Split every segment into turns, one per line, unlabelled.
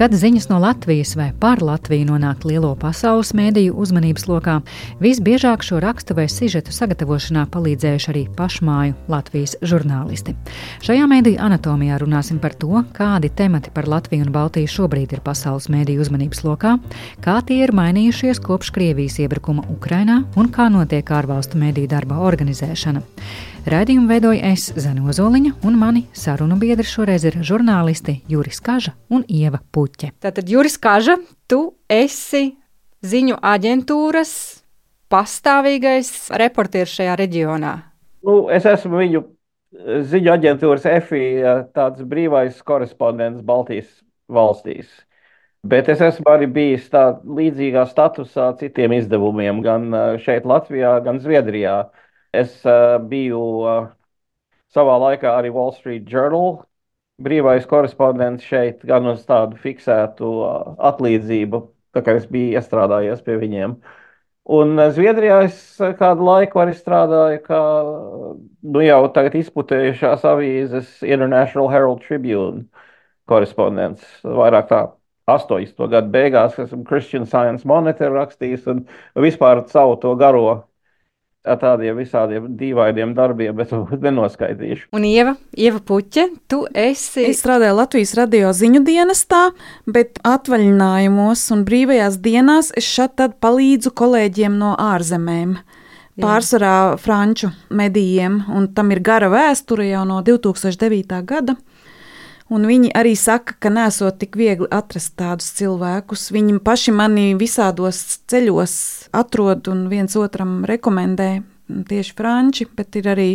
Kad ziņas no Latvijas vai par Latviju nonāk lielo pasaules mēdīju uzmanības lokā, visbiežāk šo rakstu vai sižetu sagatavošanā palīdzējuši arī pašmāju Latvijas žurnālisti. Šajā mēdīju anatomijā runāsim par to, kādi temati par Latviju un Baltiju šobrīd ir pasaules mēdīju uzmanības lokā, kā tie ir mainījušies kopš Krievijas iebrukuma Ukrainā un kā notiek ārvalstu mēdīju darba organizēšana. Raidījumu veidoju es, Zana Ozoliņa, un mani sarunu biedri šoreiz ir žurnālisti Juris Kaža un Ieva Puķe. Tātad, Juris Kaža, tu esi ziņu aģentūras pastāvīgais reportieris šajā reģionā.
Nu, es esmu viņu ziņu aģentūras EFI, tāds brīvais korespondents Baltijas valstīs. Bet es esmu arī bijis tādā līdzīgā statusā citiem izdevumiem, gan šeit, Latvijā, gan Zviedrijā. Es uh, biju uh, savā laikā arī Wall Street Journal brīvais korespondents šeit, gan uz tādu fiksētu uh, atlīdzību, tā kā es biju iestrādājies pie viņiem. Un Zviedrijā es kādu laiku arī strādāju, kā nu jau tagad izputējušās avīzes International Herald Tribune korespondents. Vairāk tā 80. gadu beigās esmu Christian Science Monitor rakstījis un vispār savu to garo ar tādiem visādiem dīvainiem darbiem, bet nenoskaitīšu.
Un Ieva, Ieva Puķe, tu esi.
Es strādāju Latvijas radio ziņu dienestā, bet atvaļinājumos un brīvajās dienās es šad tad palīdzu kolēģiem no ārzemēm. Jā. Pārsvarā franču medijiem, un tam ir gara vēsture jau no 2009. gada. Un viņi arī saka, ka nesot tik viegli atrast tādus cilvēkus. Viņi paši mani visādos ceļos atrod un viens otram rekomendē. Tieši franči, bet ir arī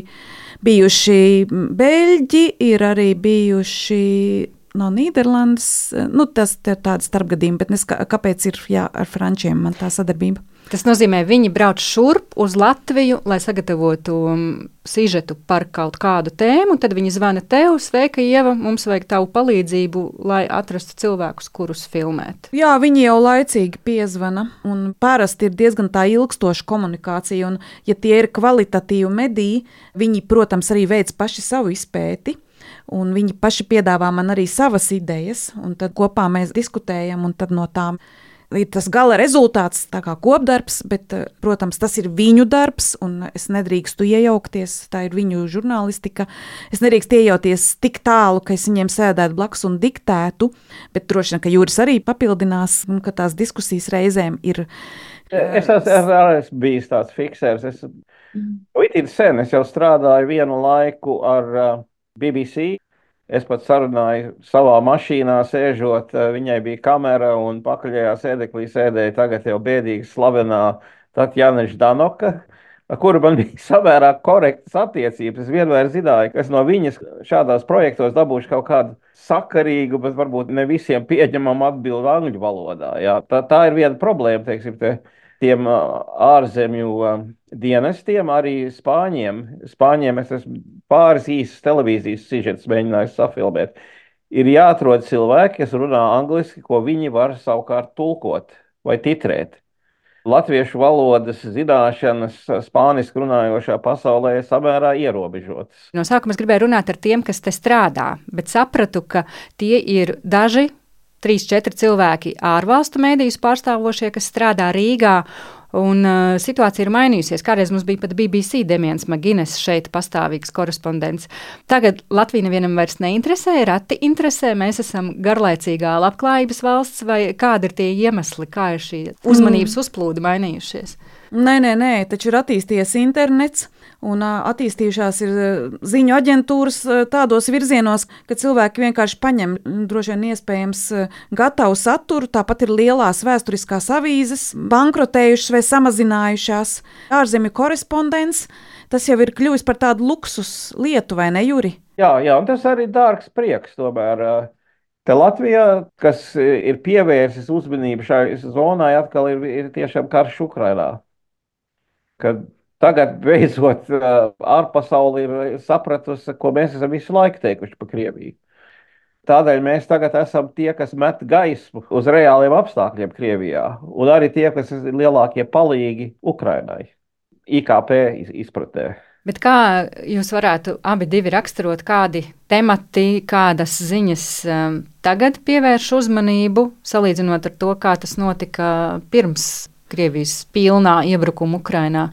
bijuši beļģi, ir arī bijuši no Nīderlandes. Nu, tas ir tāds starpgadījums, bet nes, kāpēc ir jā, ar frančiem man tā sadarbība?
Tas nozīmē, viņi brauc šurp uz Latviju, lai sagatavotu um, sižetu par kaut kādu tēmu. Tad viņi zvana tev, sveika, Ieva, mums vajag tavu palīdzību, lai atrastu cilvēkus, kurus filmēt.
Jā, viņi jau laicīgi piezvana, parasti ir diezgan tā ilgstoša komunikācija. Un, ja tie ir kvalitatīvi mediji, viņi, protams, arī veic paši savu izpēti. Un viņi paši piedāvā man arī savas idejas, un tad kopā mēs diskutējam, un tad no tām ir tas gala rezultāts, kā kopdarbs, bet, eh, protams, tas ir viņu darbs, un es nedrīkstu iejaukties. Tā ir viņu žurnālistika. Es nedrīkstu iejaukties tik tālu, ka es viņiem sēdētu blakus un diktētu, bet droši vien, ka Jūras arī papildinās, un ka tās diskusijas reizēm ir.
Es esmu arī es bijis tāds fiksērs. Es, mm. sen, es jau strādāju vienu laiku ar uh, BBC, Es pat sarunāju savā mašīnā, sēžot, eh, viņai bija kamera un pakaļējā sēdeklī sēdēja tagad jau bēdīgi slavenā Tatjana Ždanoka, ar kuru man bija samērā korektas attiecības. Es vienmēr zināju, ka es no viņas šādos projektos dabūšu kaut kādu sakarīgu, bet varbūt ne visiem pieņemamu atbildi angļu valodā. Jā. Tā, tā ir viena problēma, teiksim, te, tiem ārzemju dienestiem, arī spāņiem. Spāņiem es esmu pāris īsas televīzijas sižetus mēģinājis safilmēt. Ir jāatrod cilvēki, kas runā angliski, ko viņi var savukārt tulkot vai titrēt. Latviešu valodas zināšanas spāniski runājošā pasaulē ir samērā ierobežotas.
No sākuma es gribēju runāt ar tiem, kas te strādā, bet sapratu, ka tie ir daži trīs, četri cilvēki ārvalstu mēdījus pārstāvošie, kas strādā Rīgā. Un, uh, situācija ir mainījusies. Kādreiz mums bija pat BBC Demians Magines šeit pastāvīgs korespondents. Tagad Latvija nevienam vairs neinteresē, rati interesē. Mēs esam garlaicīgā labklājības valsts, vai kādi ir tie iemesli, kā ir šī uzmanības mm. uzplūde mainījušies?
Nē, nē, nē, taču ir attīstījies internets un attīstījušās ir ziņu aģentūras tādos virzienos, ka cilvēki vienkārši paņem droši vien iespējams gatavu saturu. Tāpat ir lielās vēsturiskās avīzes, bankrotējušas vai samazinājušās ārzemju korespondents. Tas jau ir kļuvis par tādu luksus lietu, vai ne, Juri?
Jā, jā, un tas arī dārgs prieks tomēr. Te Latvijā, kas ir pievērsis uzmanību šai zonai, atkal ir, ir tiešām karš Ukrainā. Kad Tagad beidzot ārpasaule ir sapratusi, ko mēs esam visu laiku teikuši par Krieviju. Tādēļ mēs tagad esam tie, kas met gaismu uz reāliem apstākļiem Krievijā, un arī tie, kas ir lielākie palīgi Ukrainai, IKP izpratē.
Bet kā jūs varētu abi raksturot, kādi temati, kādas ziņas um, tagad pievērš uzmanību, salīdzinot ar to, kā tas notika pirms Krievijas pilnā iebrukuma Ukrainā?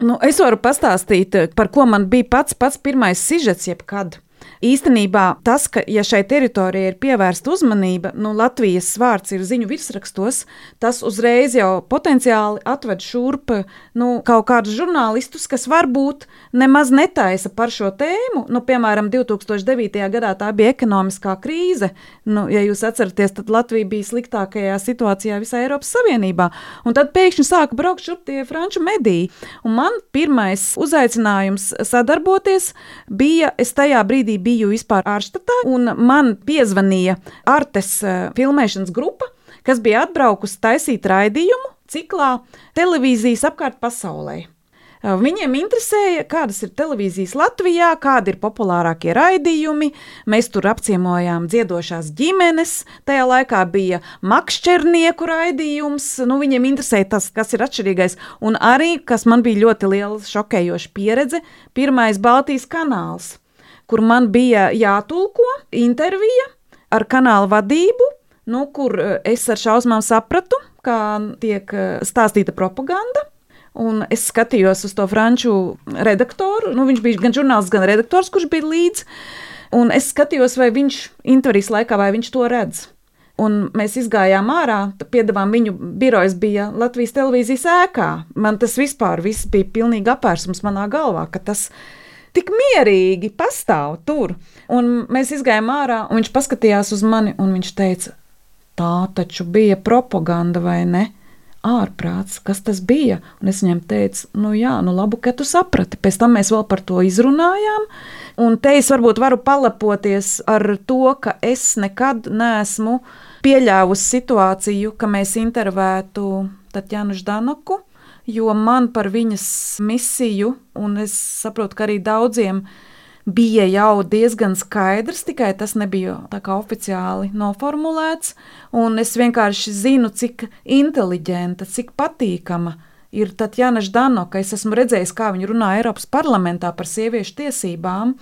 Nu, es varu pastāstīt, par ko man bija pats, pats pirmais sižets jebkad. Īstenībā tas, ka ja šai teritorijai ir pievērsta uzmanība, nu, Latvijas vārds ir ziņu virsrakstos, tas uzreiz jau potenciāli atved šurp nu, kaut kādus žurnālistus, kas varbūt nemaz netaisa par šo tēmu. Nu, piemēram, 2009. gadā tā bija ekonomiskā krīze. Nu, ja jūs atceraties, tad Latvija bija sliktākajā situācijā visā Eiropas Savienībā. Un tad pēkšņi sāka braukt šurp tie franču mediji. Un man pirmais uzaicinājums sadarboties bija, es tajā brīdī biju vispār ārštatā, un man piezvanīja Artes eh, filmēšanas grupa, kas bija atbraukusi taisīt raidījumu ciklā televīzijas apkārt pasaulē. Eh, viņiem interesēja, kādas ir televīzijas Latvijā, kādi ir populārākie raidījumi. Mēs tur apciemojām dziedošās ģimenes. Tajā laikā bija makšķernieku raidījums. Nu, viņiem interesēja tas, kas ir atšķirīgais. Un arī, kas man bija ļoti liela šokējoša pieredze, pirmais Baltijas kanāls kur man bija jātulko intervija ar kanāla vadību, nu, kur eh, es ar šausmām sapratu, kā tiek eh, stāstīta propaganda. Un es skatījos uz to franču redaktoru. Nu, viņš bija gan žurnālists, gan redaktors, kurš bija līdzi. Un es skatījos, vai viņš intervijas laikā, vai viņš to redz. Un mēs gājām ārā, piedāvājām viņu birojas, bija Latvijas televīzijas ēkā. Man tas vispār bija pilnīgi apvērsums manā galvā, ka tas ir tik mierīgi pastāv tur. Un mēs gājām ārā, un viņš paskatījās uz mani, un viņš teica, tā taču bija propaganda vai ne? Ārprāts, kas tas bija? Un es viņam teicu, nu jā, nu labi, ka tu saprati. Pēc tam mēs vēl par to izrunājām. Un te es varbūt varu palepoties ar to, ka es nekad neesmu pieļāvusi situāciju, ka mēs intervētu Tatjanu Ždanoku jo man par viņas misiju, un es saprotu, ka arī daudziem bija jau diezgan skaidrs, tikai tas nebija oficiāli noformulēts, es vienkārši zinu, cik inteliģenta, cik patīkama ir Tatjana Ždanoka. Es esmu redzējis, kā viņa runā Eiropas parlamentā par sieviešu tiesībām,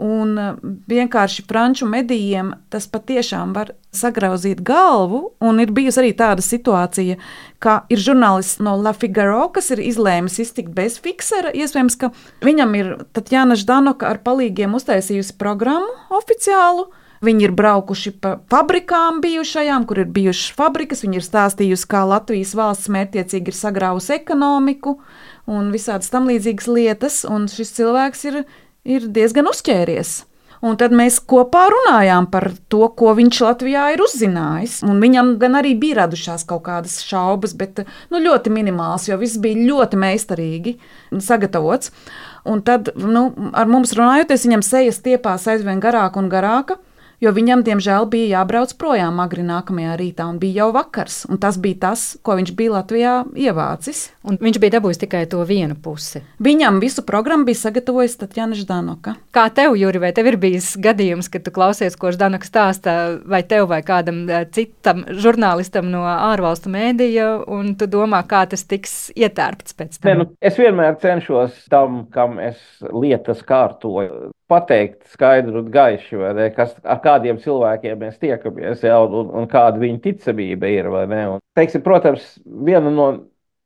Un eh, vienkārši franču medijiem tas patiešām var sagrauzīt galvu. Ir bijusi arī tāda situācija, ka ir žurnālists no La Figaro, kas ir izlēmis iztikt bez fiksera. Iespējams, ka viņam ir Tatjana Ždanoka ar palīgiem uztaisījusi programmu oficiālu. Viņi ir braukuši pa fabrikām, bijušajām, kur ir bijušas fabrikas. Viņi ir stāstījusi, kā Latvijas valsts mērķiecīgi ir sagrauzusi ekonomiku un visādas tam līdzīgas lietas. Un šis cilvēks ir ir diezgan uzķēries. Un tad mēs kopā runājām par to, ko viņš Latvijā ir uzzinājis. Un viņam gan arī bija radušās kaut kādas šaubas, bet nu, ļoti minimāls, jo viss bija ļoti meistarīgi sagatavots. Un tad, nu, ar mums runājoties, viņam sejas stiepās aizvien garāk un garāk jo viņam, diemžēl, bija jābrauc projām agri nākamajā rītā, un bija jau vakars. Tas bija tas, ko viņš bija Latvijā ievācis.
Un viņš bija dabūjis tikai to vienu pusi.
Viņam visu programmu bija sagatavojis Tatjana Ždanoka.
Kā tev, Juri, vai tev ir bijis gadījums, kad tu klausies, ko Ždanoka stāsta, vai tev vai kādam eh, citam žurnālistam no ārvalstu mēdīja, un tu domā, kā tas tiks ietērpts pēc tam?
Ne, nu, es vienmēr cenšos tam, kam es lietas kārtoju pateikt skaidru un gaišu, ne, kas, ar kādiem cilvēkiem mēs tiekamies, ja, un, un kāda viņa ticamība ir. Un, teiksim, protams, viena no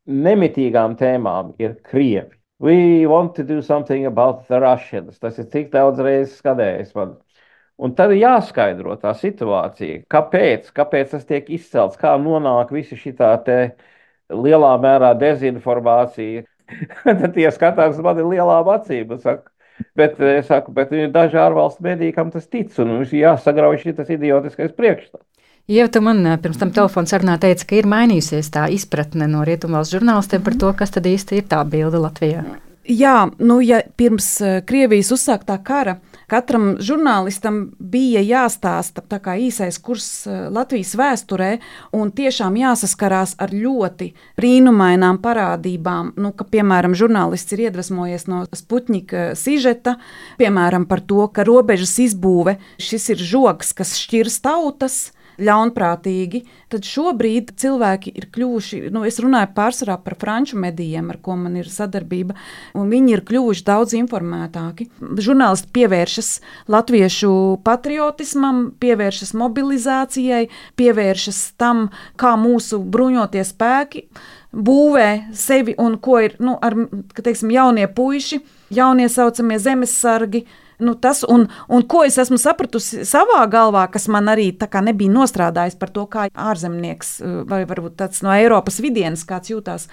nemitīgām tēmām ir Krievi. We want to do something about the Russians. Tas ir tik daudz reizes skanējis man. Un tad ir jāskaidro tā situācija, kāpēc, kāpēc tas tiek izcelts, kā nonāk visi šī tā lielā mērā dezinformācija. tad tie skatās man ir lielām acīm un saka, Bet eh, es saku, bet ir daži ārvalstu mediji, kam tas tic, un mums jāsagrauj šis idiotiskais priekšstats.
Jau tu man eh, pirms tam telefona sarunā teici, ka ir mainījusies tā izpratne no rietumvalstu žurnālistiem par to, kas tad īsti ir tā bilde Latvijā.
Jā, nu, ja pirms eh, Krievijas uzsāktā kara Katram žurnālistam bija jāstāsta īsais kurs eh, Latvijas vēsturē, un tiešām jāsaskarās ar ļoti brīnumainām parādībām. Nu, ka, piemēram, žurnālists ir iedvesmojies no Sputņika sižeta, piemēram, par to, ka robežas izbūve šis ir žoks, kas šķirs tautas ļaunprātīgi, tad šobrīd cilvēki ir kļuvuši, nu, es runāju pārsvarā par franču medijiem, ar ko man ir sadarbība, un viņi ir kļuvuši daudz informētāki. Žurnālisti pievēršas latviešu patriotismam, pievēršas mobilizācijai, pievēršas tam, kā mūsu bruņotie spēki būvē sevi un ko ir nu, ar, teiksim, jaunie puiši, jaunie saucamie zemesargi, Nu, tas, un, un ko es esmu sapratusi savā galvā, kas man arī nebija nostrādājis par to, kā ārzemnieks vai varbūt tāds no Eiropas vidienas kāds jūtās,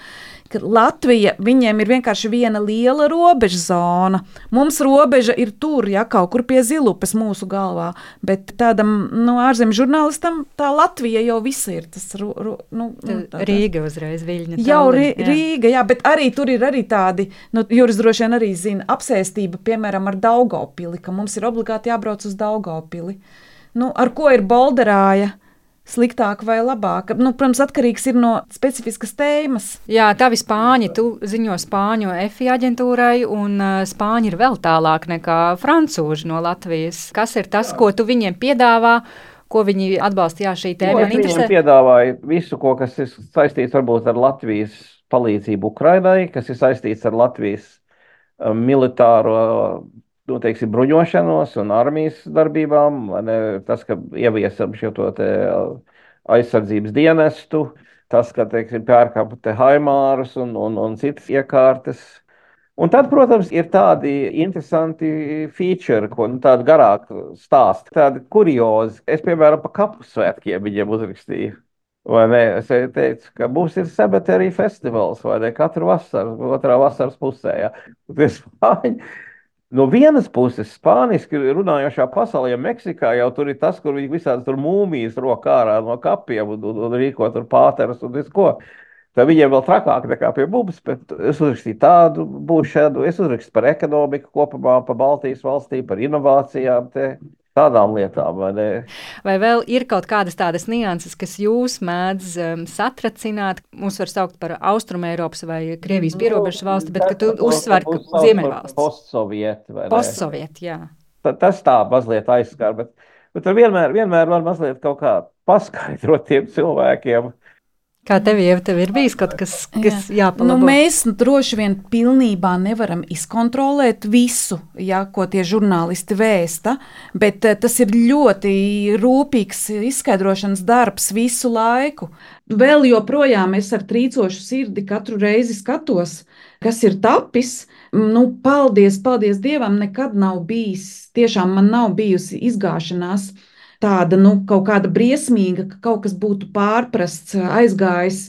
Latvija viņiem ir vienkārši viena liela robeža zona. Mums robeža ir tur, ja kaut kur pie zilupes mūsu galvā, bet tādam nu, ārzemju žurnālistam tā Latvija jau viss ir. Tas, ru, ru, nu,
nu, tā, Rīga uzreiz viļņa.
Jau ri, jā. Rīga, jā, bet arī tur ir arī tādi, nu, Juris droši vien arī zina, apsēstība, piemēram, ar Daugavpili, ka mums ir obligāti jābrauc uz Daugavpili. Nu, ar ko ir Bolderāja? Sliktāk vai labāk. Nu, protams, atkarīgs ir no specifiskas tēmas.
Jā, tavi spāņi, tu ziņo spāņu FI aģentūrai, un uh, spāņi ir vēl tālāk nekā francūži no Latvijas. Kas ir tas, ko tu viņiem piedāvā? Ko viņi atbalstīja šī tēma?
Nu, viņi piedāvāja visu, ko, kas ir saistīts varbūt ar Latvijas palīdzību Ukrainai, kas ir saistīts ar Latvijas um, militāro nu, teiksim, bruņošanos un armijas darbībām, ne, tas, ka ieviesam šo aizsardzības dienestu, tas, ka teiksim, pērkam te haimārus un, un, un citas iekārtas. Un tad, protams, ir tādi interesanti feature, ko nu, tādu garāku stāstu, tādi kuriozi. Es, piemēram, pa kapu svētkiem viņiem uzrakstīju. Vai ne? Es teicu, ka mums ir cemetery festivāls, vai ne? Katru vasaru, otrā vasaras pusē. Ja? Tas spāņi No vienas puses, spāniski runājošā pasaulē, Meksikā jau tur ir tas, kur viņi visādi tur mūmijas rokā ārā no kapiem un, un, un rīko tur pāterus un visu ko. Tad viņiem vēl trakāk nekā pie mums, bet es uzrakstīju tādu būšanu, es uzrakstīju par ekonomiku kopumā, par Baltijas valstīm, par inovācijām. Te tādām lietām. Vai,
vai vēl ir kaut kādas tādas nianses, kas jūs mēdz um, satracināt? Mums var saukt par Austrum Eiropas vai Krievijas nu, pierobežas valsti, bet tu uzsver, ka Ziemeļvalsts.
Postsovieti.
Postsovieti, jā.
Ta, tas tā mazliet aizskar, bet, bet vienmēr, vienmēr var mazliet kaut kā paskaidrot tiem cilvēkiem,
Kā tev jau tev ir bijis kaut kas, kas Jā. jāpalabo?
Nu, mēs droši vien pilnībā nevaram izkontrolēt visu, ja, ko tie žurnālisti vēsta, bet eh, tas ir ļoti rūpīgs izskaidrošanas darbs visu laiku. Vēl joprojām es ar trīcošu sirdi katru reizi skatos, kas ir tapis. Nu, paldies, paldies Dievam, nekad nav bijis, tiešām man nav bijusi izgāšanās tāda nu, kaut kāda briesmīga, ka kaut kas būtu pārprasts, aizgājis.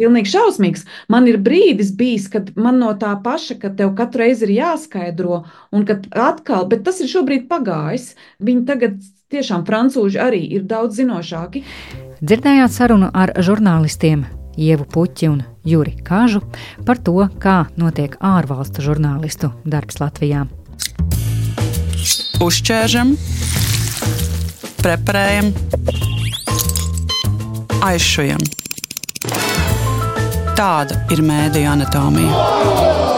Pilnīgi šausmīgs. Man ir brīdis bijis, kad man no tā paša, ka tev katru reizi ir jāskaidro, un kad atkal, bet tas ir šobrīd pagājis. Viņi tagad tiešām francūži arī ir daudz zinošāki.
Dzirdējāt sarunu ar žurnālistiem Ievu Puķi un Juri Kāžu par to, kā notiek ārvalstu žurnālistu darbs Latvijā.
Uzķēršam! Preparējam, aizšujam. Tāda ir mēdīņa anatomija.